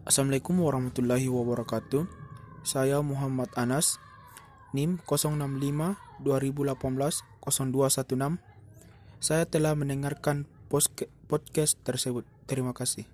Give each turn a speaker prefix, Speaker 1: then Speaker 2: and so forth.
Speaker 1: Assalamualaikum warahmatullahi wabarakatuh. Saya Muhammad Anas, NIM 065 2018 0216. Saya telah mendengarkan podcast tersebut. Terima kasih.